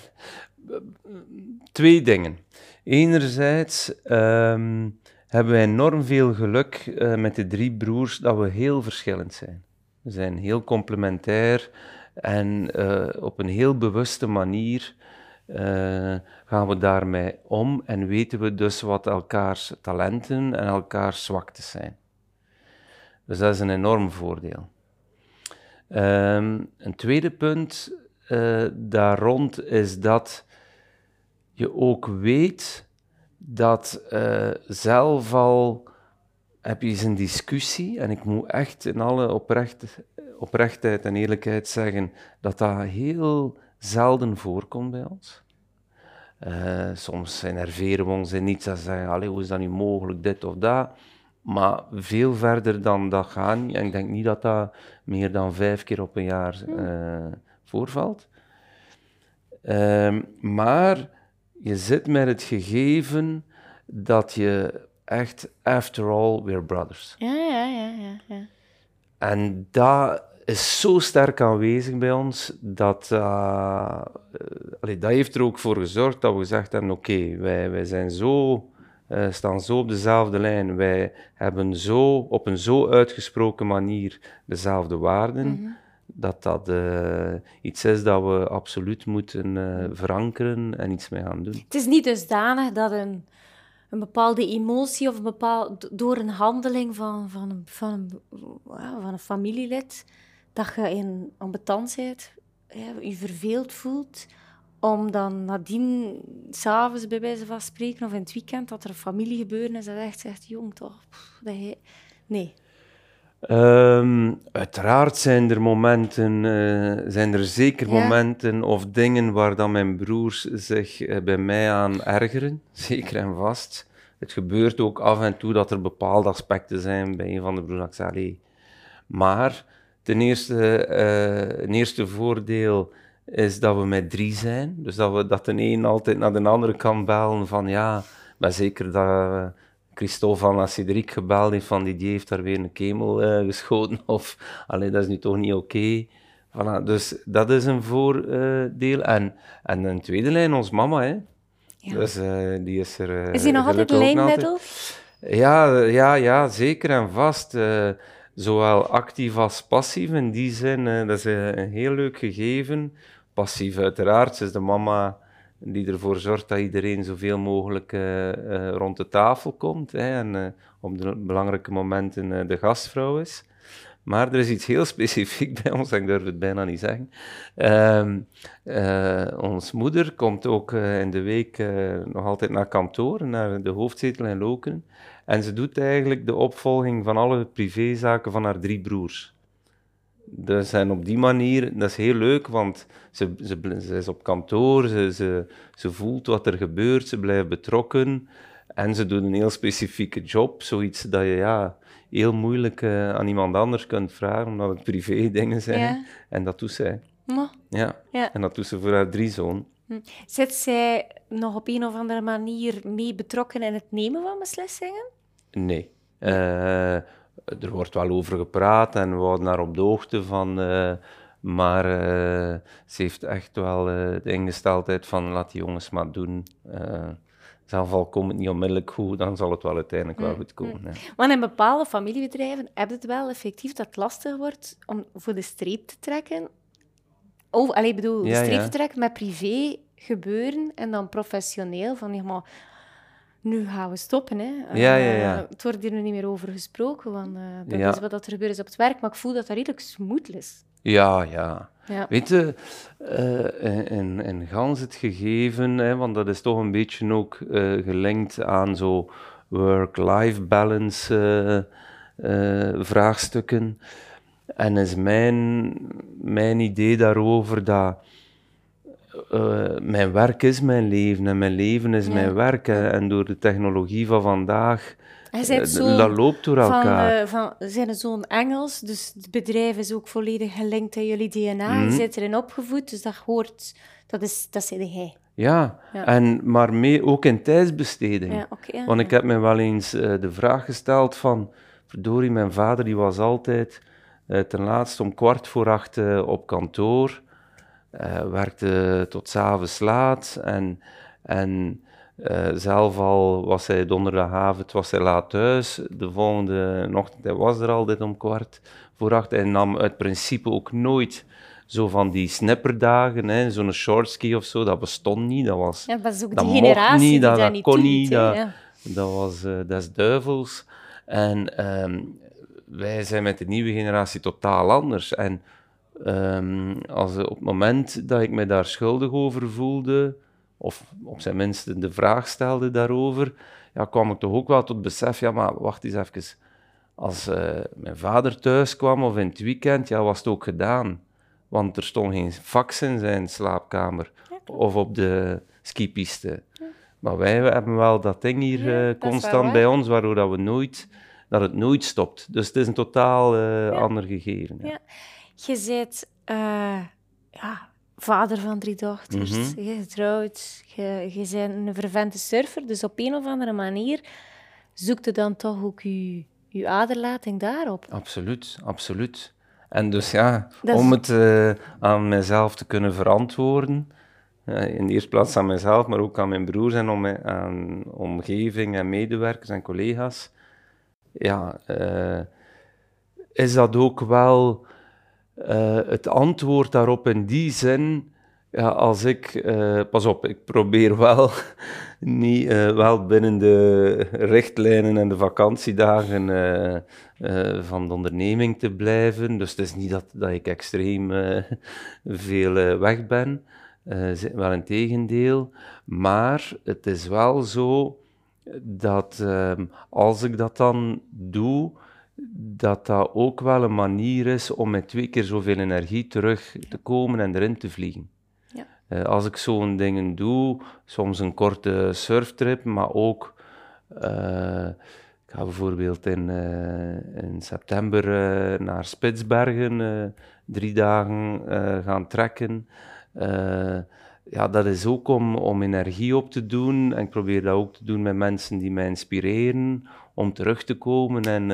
Twee dingen. Enerzijds ehm, hebben wij enorm veel geluk eh, met de drie broers dat we heel verschillend zijn. We zijn heel complementair en eh, op een heel bewuste manier eh, gaan we daarmee om en weten we dus wat elkaars talenten en elkaars zwaktes zijn. Dus dat is een enorm voordeel. Ehm, een tweede punt uh, daar rond is dat je ook weet dat uh, zelf al heb je eens een discussie, en ik moet echt in alle oprecht, oprechtheid en eerlijkheid zeggen dat dat heel zelden voorkomt bij ons. Uh, soms enerveren we ons in iets en zeggen, hoe is dat nu mogelijk, dit of dat. Maar veel verder dan dat gaan, en ik denk niet dat dat meer dan vijf keer op een jaar uh, voorvalt. Uh, maar je zit met het gegeven dat je echt, after all, we're brothers. Ja, ja, ja, ja. ja. En dat is zo sterk aanwezig bij ons, dat, uh, allee, dat heeft er ook voor gezorgd dat we gezegd hebben, oké, wij, wij zijn zo, uh, staan zo op dezelfde lijn, wij hebben zo, op een zo uitgesproken manier dezelfde waarden, mm -hmm. dat dat uh, iets is dat we absoluut moeten verankeren en iets mee gaan doen. Het is niet dusdanig dat een een bepaalde emotie of een bepaald, door een handeling van, van, een, van, een, van een familielid, dat je in ambetant bent, je verveeld voelt, om dan nadien, s'avonds bij wijze van spreken, of in het weekend, dat er een familiegebeuren is, dat echt zegt, jong toch, dat je... Nee. Um, uiteraard zijn er momenten, uh, zijn er zeker ja. momenten of dingen waar dan mijn broers zich uh, bij mij aan ergeren, (laughs) zeker en vast. Het gebeurt ook af en toe dat er bepaalde aspecten zijn bij een van de broers. Maar ten eerste, uh, een eerste voordeel is dat we met drie zijn. Dus dat, we, dat de een altijd naar de andere kan bellen van ja, maar zeker dat Christophe van Cedric gebeld heeft van die, die heeft daar weer een kemel uh, geschoten (laughs) of alleen dat is nu toch niet oké. Okay. Voilà, dus dat is een voordeel. En, en een tweede lijn, ons mama. Hè. Ja. Dus uh, die is er. Is die nog altijd lijnmiddel? Ja, ja, ja, zeker en vast. zowel actief als passief. In die zin, dat is een heel leuk gegeven. Passief uiteraard, is de mama die ervoor zorgt dat iedereen zoveel mogelijk uh, uh, rond de tafel komt hè, en uh, op de belangrijke momenten de gastvrouw is. Maar er is iets heel (laughs) specifiek bij ons, ik durf het bijna niet zeggen. Uh, ons moeder komt ook in de week nog altijd naar kantoor, naar de hoofdzetel in Loken. En ze doet eigenlijk de opvolging van alle privézaken van haar drie broers. Dus en op die manier, dat is heel leuk, want ze, ze, ze is op kantoor, ze, ze, ze voelt wat er gebeurt, ze blijft betrokken en ze doet een heel specifieke job, zoiets dat je ja, heel moeilijk uh, aan iemand anders kunt vragen, omdat het privé (laughs) dingen zijn. Ja. En dat doet zij. Oh. Ja. ja, en dat doet ze voor haar drie zoon. Hm. Zit zij nog op een of andere manier mee betrokken in het nemen van beslissingen? Nee. Uh, er wordt wel over gepraat en we houden daar op de hoogte van. Uh, maar uh, ze heeft echt wel uh, de ingesteldheid van laat die jongens maar doen. zelf al komt het niet onmiddellijk goed, dan zal het wel uiteindelijk wel mm, goed komen. Mm. Want in bepaalde familiebedrijven heb het wel effectief dat het lastig wordt om voor de streep te trekken. Of, allee, bedoel, de streep ja. te trekken met privé gebeuren en dan professioneel. Van, ja, maar nu gaan we stoppen. Hè. Ja, ja, ja. Uh, het wordt hier nu niet meer over gesproken, want uh, dat ja. is wat er gebeurt is op het werk, maar ik voel dat dat redelijk smooth is. Ja, ja. ja. Weet je, uh, in, in gans het gegeven, hè, want dat is toch een beetje ook gelinkt aan zo work-life balance vraagstukken. En is mijn, mijn idee daarover dat uh, mijn werk is mijn leven en mijn leven is ja. mijn werk. En door de technologie van vandaag, uh, dat loopt door elkaar. Van, uh, van zijn zo'n Engels, dus het bedrijf is ook volledig gelinkt aan jullie DNA. Mm -hmm. Je zit erin opgevoed, dus dat hoort, dat is, dat zei hij. Ja, ja, En, maar mee ook in tijdsbesteding. Ja, okay, ja, Want ik heb me wel eens de vraag gesteld van, verdorie, mijn vader die was altijd ten laatste om kwart voor acht op kantoor. Uh, werkte tot s'avonds laat en, en uh, zelf al was hij donderdagavond was hij laat thuis. De volgende ochtend hij was er al dit om kwart voor acht. Hij nam uit principe ook nooit zo van die snipperdagen, hè, zo'n shortski of zo, dat bestond niet. Dat was, Ja, is ook dat mocht generatie niet, die dat, kon niet, dat- ja. dat was eh des duivels. En ehm, wij zijn met de nieuwe generatie totaal anders. En ehm, als, op het moment dat ik me daar schuldig over voelde, of op zijn minst de vraag stelde daarover, ja, kwam ik toch ook wel tot besef, ja, maar wacht eens even. Als eh, mijn vader thuis kwam of in het weekend, ja, was het ook gedaan. Want er stond geen fax in zijn slaapkamer of op de skipiste. Maar wij hebben wel dat ding hier Ja, eh, constant bij ons, waardoor dat we nooit, dat het nooit stopt. Dus het is een totaal eh, ander gegeven. Je bent eh, ja, vader van drie dochters, Mhm. je getrouwd, je, je bent een vervente surfer, dus op een of andere manier zoekt je dan toch ook je, je aderlating daarop. Absoluut, absoluut. En dus ja, Dat om het eh, aan mezelf te kunnen verantwoorden, eh, in de eerste plaats aan mezelf, maar ook aan mijn broers en om, aan omgeving en medewerkers en collega's, ja, is dat ook wel eh, het antwoord daarop in die zin. Ja, als ik, eh, pas op, ik probeer wel, (laughs) niet, eh, wel binnen de richtlijnen en de vakantiedagen van de onderneming te blijven. Dus het is niet dat, dat ik extreem veel weg ben, wel een tegendeel. Maar het is wel zo dat ehm, als ik dat dan doe, dat dat ook wel een manier is om met twee keer zoveel energie terug te komen en erin te vliegen. Ja. Eh, als ik zo'n dingen doe, soms een korte surftrip, maar ook, eh, ik ga bijvoorbeeld in, eh, in september naar Spitsbergen, drie dagen gaan trekken. Ja, dat is ook om, om energie op te doen. En ik probeer dat ook te doen met mensen die mij inspireren om terug te komen en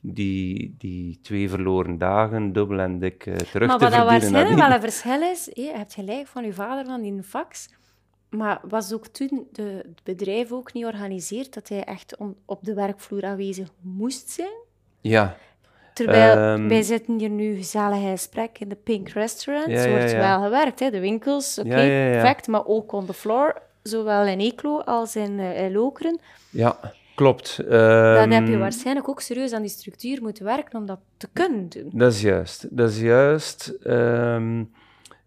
die, die twee verloren dagen dubbel en dik eh, terug maar te wat dat verdienen. waarschijnlijk nadien. wel een verschil is, je hebt gelijk van je vader van die fax, maar was ook toen de, het bedrijf ook niet georganiseerd dat hij echt on- op de werkvloer aanwezig moest zijn? Ja, Terwijl Ehm, wij zitten hier nu gezellig in gesprek in de Pink Restaurant. Ja, Er ja, wordt ja. wel gewerkt, hè? de winkels, oké, perfect, maar ook on the floor, zowel in Eeklo als in, eh, in Lokeren. ja klopt. Dan heb je Ehm, waarschijnlijk ook serieus aan die structuur moeten werken om dat te kunnen doen. Dat is juist. Dat is juist. Ehm,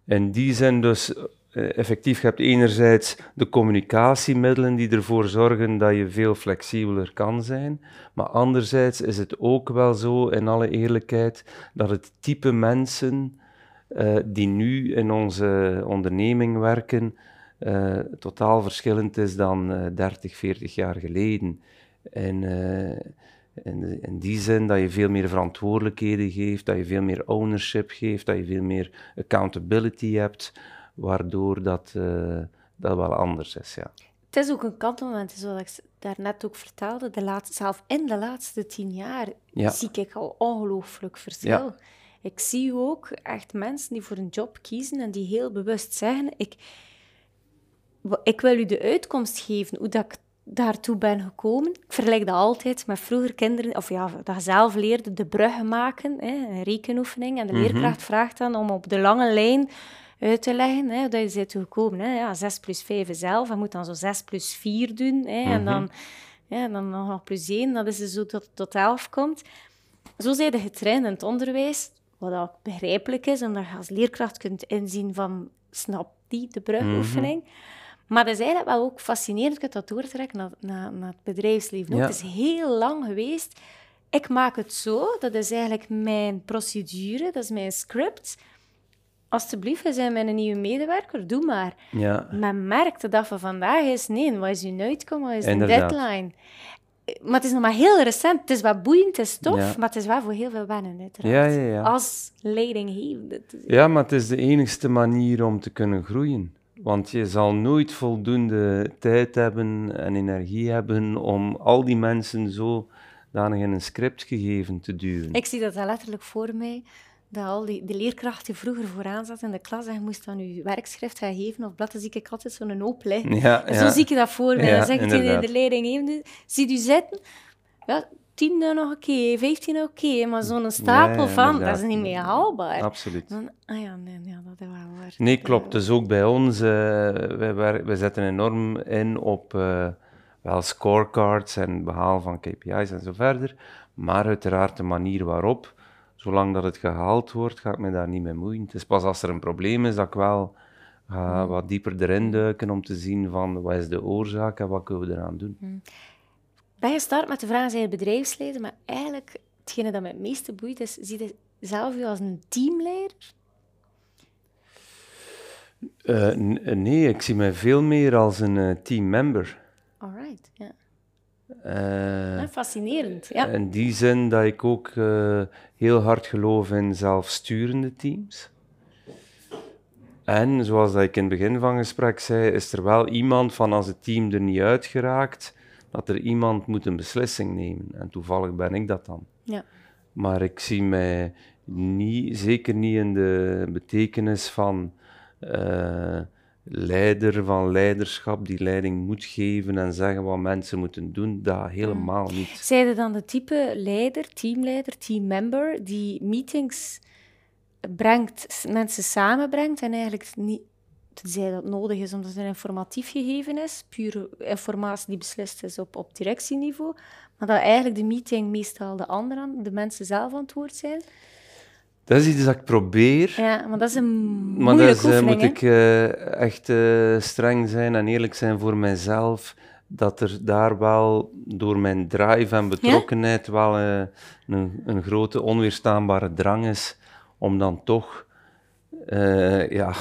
in die zin dus eh, effectief, je hebt enerzijds de communicatiemiddelen die ervoor zorgen dat je veel flexibeler kan zijn, maar anderzijds is het ook wel zo, in alle eerlijkheid, dat het type mensen eh, die nu in onze onderneming werken, eh, totaal verschillend is dan eh 30, 40 jaar geleden. En eh, in, in die zin dat je veel meer verantwoordelijkheden geeft, dat je veel meer ownership geeft, dat je veel meer accountability hebt, waardoor dat, eh, dat wel anders is. Ja. Het is ook een kantelmoment, zoals ik daarnet ook vertelde. De laatste, zelf in de laatste tien jaar Ja. zie ik al ongelooflijk verschil. Ja. Ik zie ook echt mensen die voor een job kiezen en die heel bewust zeggen: ik, ik wil u de uitkomst geven, hoe dat ik daartoe ben gekomen. Ik vergelijk dat altijd met vroeger kinderen, of ja, dat je zelf leerde de bruggen maken, hè, een rekenoefening. En de leerkracht vraagt dan om op de lange lijn uit te leggen, hè, hoe dat je bent gekomen. Hè. Ja, 6 plus 5 is 11, je moet dan zo 6 plus 4 doen. Hè, En dan, ja, dan nog plus 1, dat is dus zo tot, tot 11 komt. Zo zijn je getraind in het onderwijs, wat ook begrijpelijk is, omdat je als leerkracht kunt inzien van, snap die, de brugoefening. Maar dat is eigenlijk wel ook fascinerend, je kunt dat doortrekken naar, naar, naar het bedrijfsleven. Ja. Het is heel lang geweest. Ik maak het zo, dat is eigenlijk mijn procedure, dat is mijn script. Alsjeblieft, we zijn mijn nieuwe medewerker, doe maar. Ja. Men merkt de dag van vandaag is, nee, wat is uw uitkomen, wat is de deadline? Maar het is nog maar heel recent. Het is wat boeiend, het is tof, Ja. maar het is wel voor heel veel wennen, uiteraard. Ja, ja, ja. Als leidinggevende. Ja, maar het is de enigste manier om te kunnen groeien. Want je zal nooit voldoende tijd hebben en energie hebben om al die mensen zo danig in een script gegeven te duwen. Ik zie dat letterlijk voor mij, dat al die, de leerkracht die vroeger vooraan zat in de klas en je moest dan je werkschrift gaan geven of blad, dan zie ik altijd zo'n hoop liggen. Ja, En ja. zo zie ik dat voor mij. Ja, dan zeg ik tegen inderdaad. de leidinggevende, zie u zitten? Ja, tien nog een keer, vijftien nog een keer, maar zo'n stapel van, dat is niet meer haalbaar. Absoluut. Dan, ah ja, nee, ja, dat is wel waar. Nee, klopt. Dus ook bij ons, eh, wij, wer- wij zetten enorm in op eh, wel scorecards en behaal van KPI's en zo verder. Maar uiteraard de manier waarop, zolang dat het gehaald wordt, ga ik me daar niet mee moeien. Het is pas als er een probleem is dat ik wel ga wat dieper erin duiken om te zien van wat is de oorzaak en wat kunnen we eraan doen. Ben je start met de vraag, zijn je bedrijfsleider? Maar eigenlijk, hetgene dat mij het meeste boeit, is, zie je zelf je als een teamleider? Eh, nee, ik zie mij veel meer als een eh, teammember. Alright, ja. Eh, Ja, fascinerend, ja. In die zin dat ik ook heel hard geloof in zelfsturende teams. En zoals dat ik in het begin van het gesprek zei, is er wel iemand van als het team er niet uit geraakt, dat er iemand moet een beslissing nemen. En toevallig ben ik dat dan. ja. Maar ik zie mij niet, zeker niet in de betekenis van eh, leider, van leiderschap die leiding moet geven en zeggen wat mensen moeten doen. Dat helemaal niet. Zij je dan de type leider, teamleider, teammember, die meetings brengt, mensen samenbrengt en eigenlijk niet, tenzij dat nodig is omdat het een informatief gegeven is, pure informatie die beslist is op, op directieniveau, maar dat eigenlijk de meeting meestal de anderen, de mensen zelf aan het woord zijn. Dat is iets dat ik probeer. Ja, maar dat is een Maar moeilijke dat is, eh, moet ik eh, echt eh, streng zijn en eerlijk zijn voor mijzelf. Dat er daar wel door mijn drive en betrokkenheid wel een, een grote onweerstaanbare drang is om dan toch ja,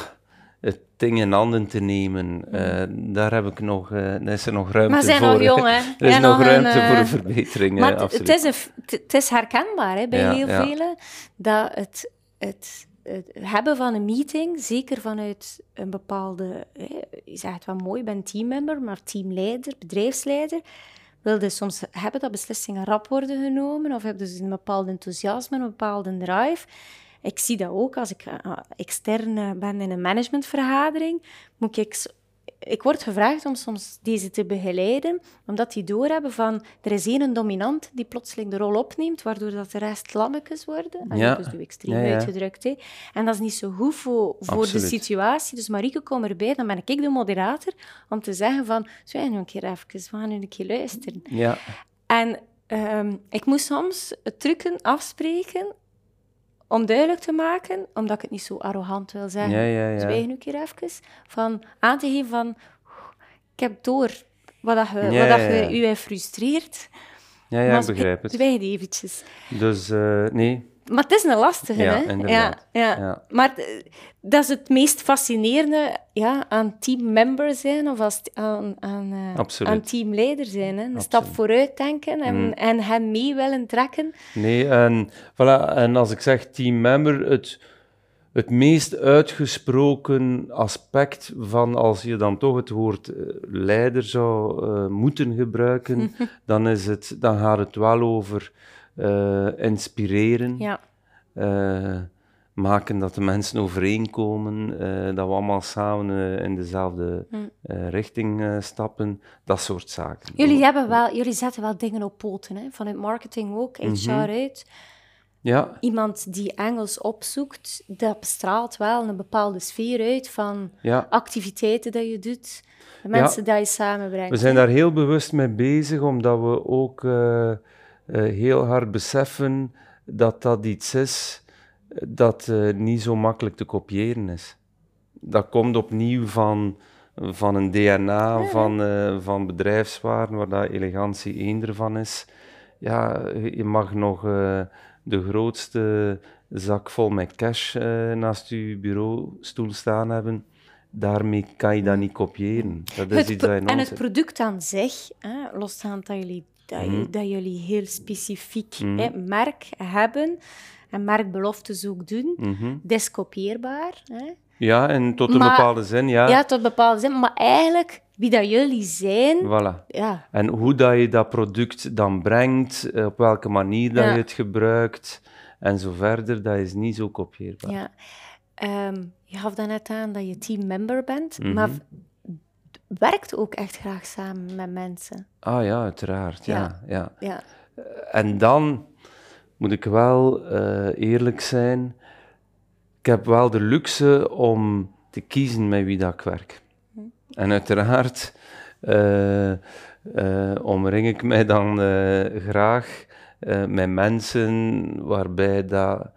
het ding in handen te nemen. Eh, daar heb ik nog, eh, daar is er nog ruimte Maar zijn voor. nog jong, hè? (laughs) Er is nog nog ruimte een, voor eh, een verbetering. Maar het- absoluut. het is, het is herkenbaar hè, bij Ja, heel ja. velen dat het, het, het hebben van een meeting, zeker vanuit een bepaalde, hè, je zegt wel mooi, je bent teammember, maar teamleider, bedrijfsleider, wilde soms hebben dat beslissingen rap worden genomen of hebben ze een bepaald enthousiasme, een bepaalde drive. Ik zie dat ook als ik eh, extern eh, ben in een managementvergadering, moet ik ik word gevraagd om soms deze te begeleiden, omdat die doorhebben van er is één dominant die plotseling de rol opneemt, waardoor dat de rest lammetjes worden. En Ja. dat is nu extreem Ja, ja. uitgedrukt. Hè. En dat is niet zo goed voor, voor de situatie. Dus Marieke, kom erbij, dan ben ik de moderator, om te zeggen van, zo, nu een keer even, we gaan nu een keer luisteren. Ja, En ehm, ik moest soms trucken afspreken om duidelijk te maken, omdat ik het niet zo arrogant wil zeggen. Ja, ja, ja. Zwijg nu een keer even. Van aan te geven van, ik heb door wat, dat je, Ja, wat dat ja, ja. je u heeft frustreert. ja, ja ik begrijp het. Zwijg eventjes. Dus eh, nee, Maar het is een lastige, Ja, hè? Ja, ja. Ja. Maar eh, dat is het meest fascinerende ja, aan teammember zijn of als, aan, aan, eh, aan teamleider zijn. Hè? Een stap vooruit denken en, Mm. en hem mee willen trekken. Nee, en, voilà, en als ik zeg teammember, het, het meest uitgesproken aspect van als je dan toch het woord eh, leider zou moeten gebruiken, (laughs) dan, is het, dan gaat het wel over eh, inspireren, Ja. eh, maken dat de mensen overeenkomen, eh, dat we allemaal samen in dezelfde eh, richting stappen, dat soort zaken. Jullie, hebben wel, jullie zetten wel dingen op poten, hè? vanuit marketing ook. HR uit. Ja, Iemand die Engels opzoekt, dat bestraalt wel een bepaalde sfeer uit van ja. activiteiten dat je doet, de mensen die je samenbrengt. We zijn daar heel bewust mee bezig, omdat we ook heel hard beseffen dat dat iets is eh, dat eh, niet zo makkelijk te kopiëren is. Dat komt opnieuw van, van een DNA van, eh, van bedrijfswaarden, waar dat elegantie één ervan is. Ja, je mag nog eh, de grootste zak vol met cash eh, naast je bureaustoel staan hebben. Daarmee kan je dat niet kopiëren. Dat is Het iets pro- dat je en het product aan zich, hè, losstaand dat jullie, dat, Mhm. dat jullie heel specifiek Mhm. hè, merk hebben en merkbeloftes ook doen, Mhm. deskopieerbaar. Hè. Ja, en tot een Maar- bepaalde zin, ja. Ja, tot bepaalde zin, maar eigenlijk wie dat jullie zijn, Voilà. ja, En hoe dat je dat product dan brengt, eh, op welke manier dat Ja. je het gebruikt en zo verder, dat is niet zo kopieerbaar. ja. Ehm, je gaf daarnet aan dat je teammember bent, Mhm. maar v- werkt ook echt graag samen met mensen. Ah ja, uiteraard. Ja. Ja. Ja. en dan moet ik wel eh, eerlijk zijn. Ik heb wel de luxe om te kiezen met wie dat ik werk. En uiteraard uh, omring ik mij dan graag met mensen waarbij dat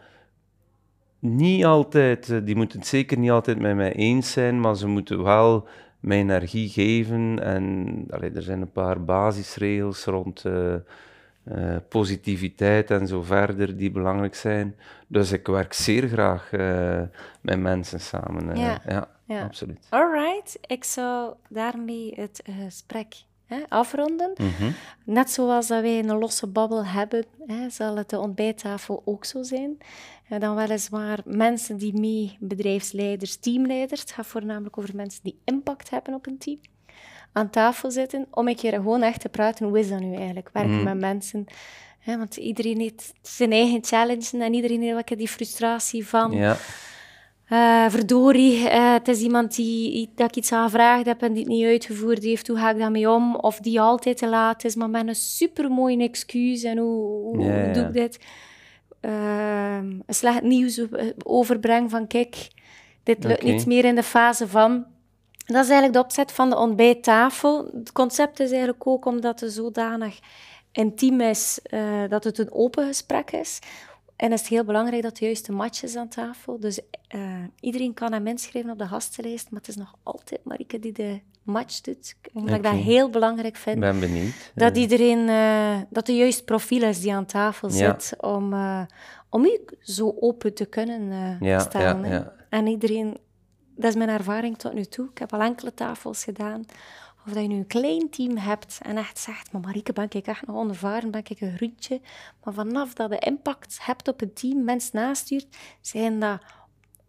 niet altijd, die moeten het zeker niet altijd met mij eens zijn, maar ze moeten wel mijn energie geven. En allee, er zijn een paar basisregels rond uh, positiviteit en zo verder die belangrijk zijn. Dus ik werk zeer graag uh, met mensen samen. Uh, ja. ja, absoluut. Alright, ik zou daarmee het gesprek hè, afronden. Mhm. Net zoals dat wij een losse babbel hebben, hè, zal het de ontbijttafel ook zo zijn. En dan weliswaar mensen die mee, bedrijfsleiders, teamleiders, het gaat voornamelijk over mensen die impact hebben op een team aan tafel zitten om een keer gewoon echt te praten. Hoe is dat nu eigenlijk? Werken mm. met mensen. Hè, want iedereen heeft zijn eigen challenge en iedereen heeft die frustratie van. Ja. Uh, verdorie, uh, het is iemand die, dat ik iets aan gevraagd heb en die het niet uitgevoerd heeft. Hoe ga ik daarmee om? Of die altijd te laat is, maar met een supermooi excuus. En hoe, hoe, doe ik dit? Uh, een slecht nieuws overbreng van kijk, dit lukt niet meer in de fase van. Dat is eigenlijk de opzet van de ontbijttafel. Het concept is eigenlijk ook omdat het zodanig intiem is uh, dat het een open gesprek is. En is het heel belangrijk dat de juiste match is aan tafel. Dus uh, iedereen kan hem inschrijven op de gastenlijst, maar het is nog altijd Marike die de match doet. Omdat okay. ik dat heel belangrijk vind. ben benieuwd. Dat iedereen, uh, dat de juiste profiel is die aan tafel zit, om, om u zo open te kunnen ja, stellen. Ja, en iedereen dat is mijn ervaring tot nu toe. Ik heb al enkele tafels gedaan. Of dat je nu een klein team hebt en echt zegt, maar Marieke, ben ik echt nog onervaren, ben ik een groentje. Maar vanaf dat je impact hebt op een team, mensen nastuurt, zijn dat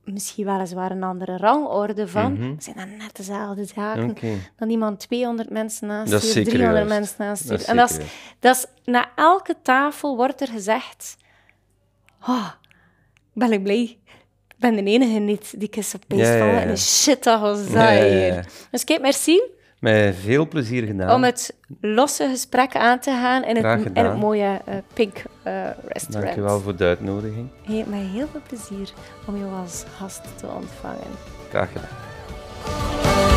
misschien weliswaar een andere rangorde van, mm -hmm. zijn dat net dezelfde zaken dan iemand 200 mensen nastuurt, 300 mensen nastuurt. en dat is, dat is, na elke tafel wordt er gezegd, oh, ben ik blij ik ben de enige niet die ik op ja, ja, ja. En shit, dat was dat hier. Dus kijk, merci. Met veel plezier gedaan. Om het losse gesprek aan te gaan in het, in het mooie uh, Pink uh, Restaurant. Dankjewel voor de uitnodiging. Met heel veel plezier om jou als gast te ontvangen. Graag gedaan.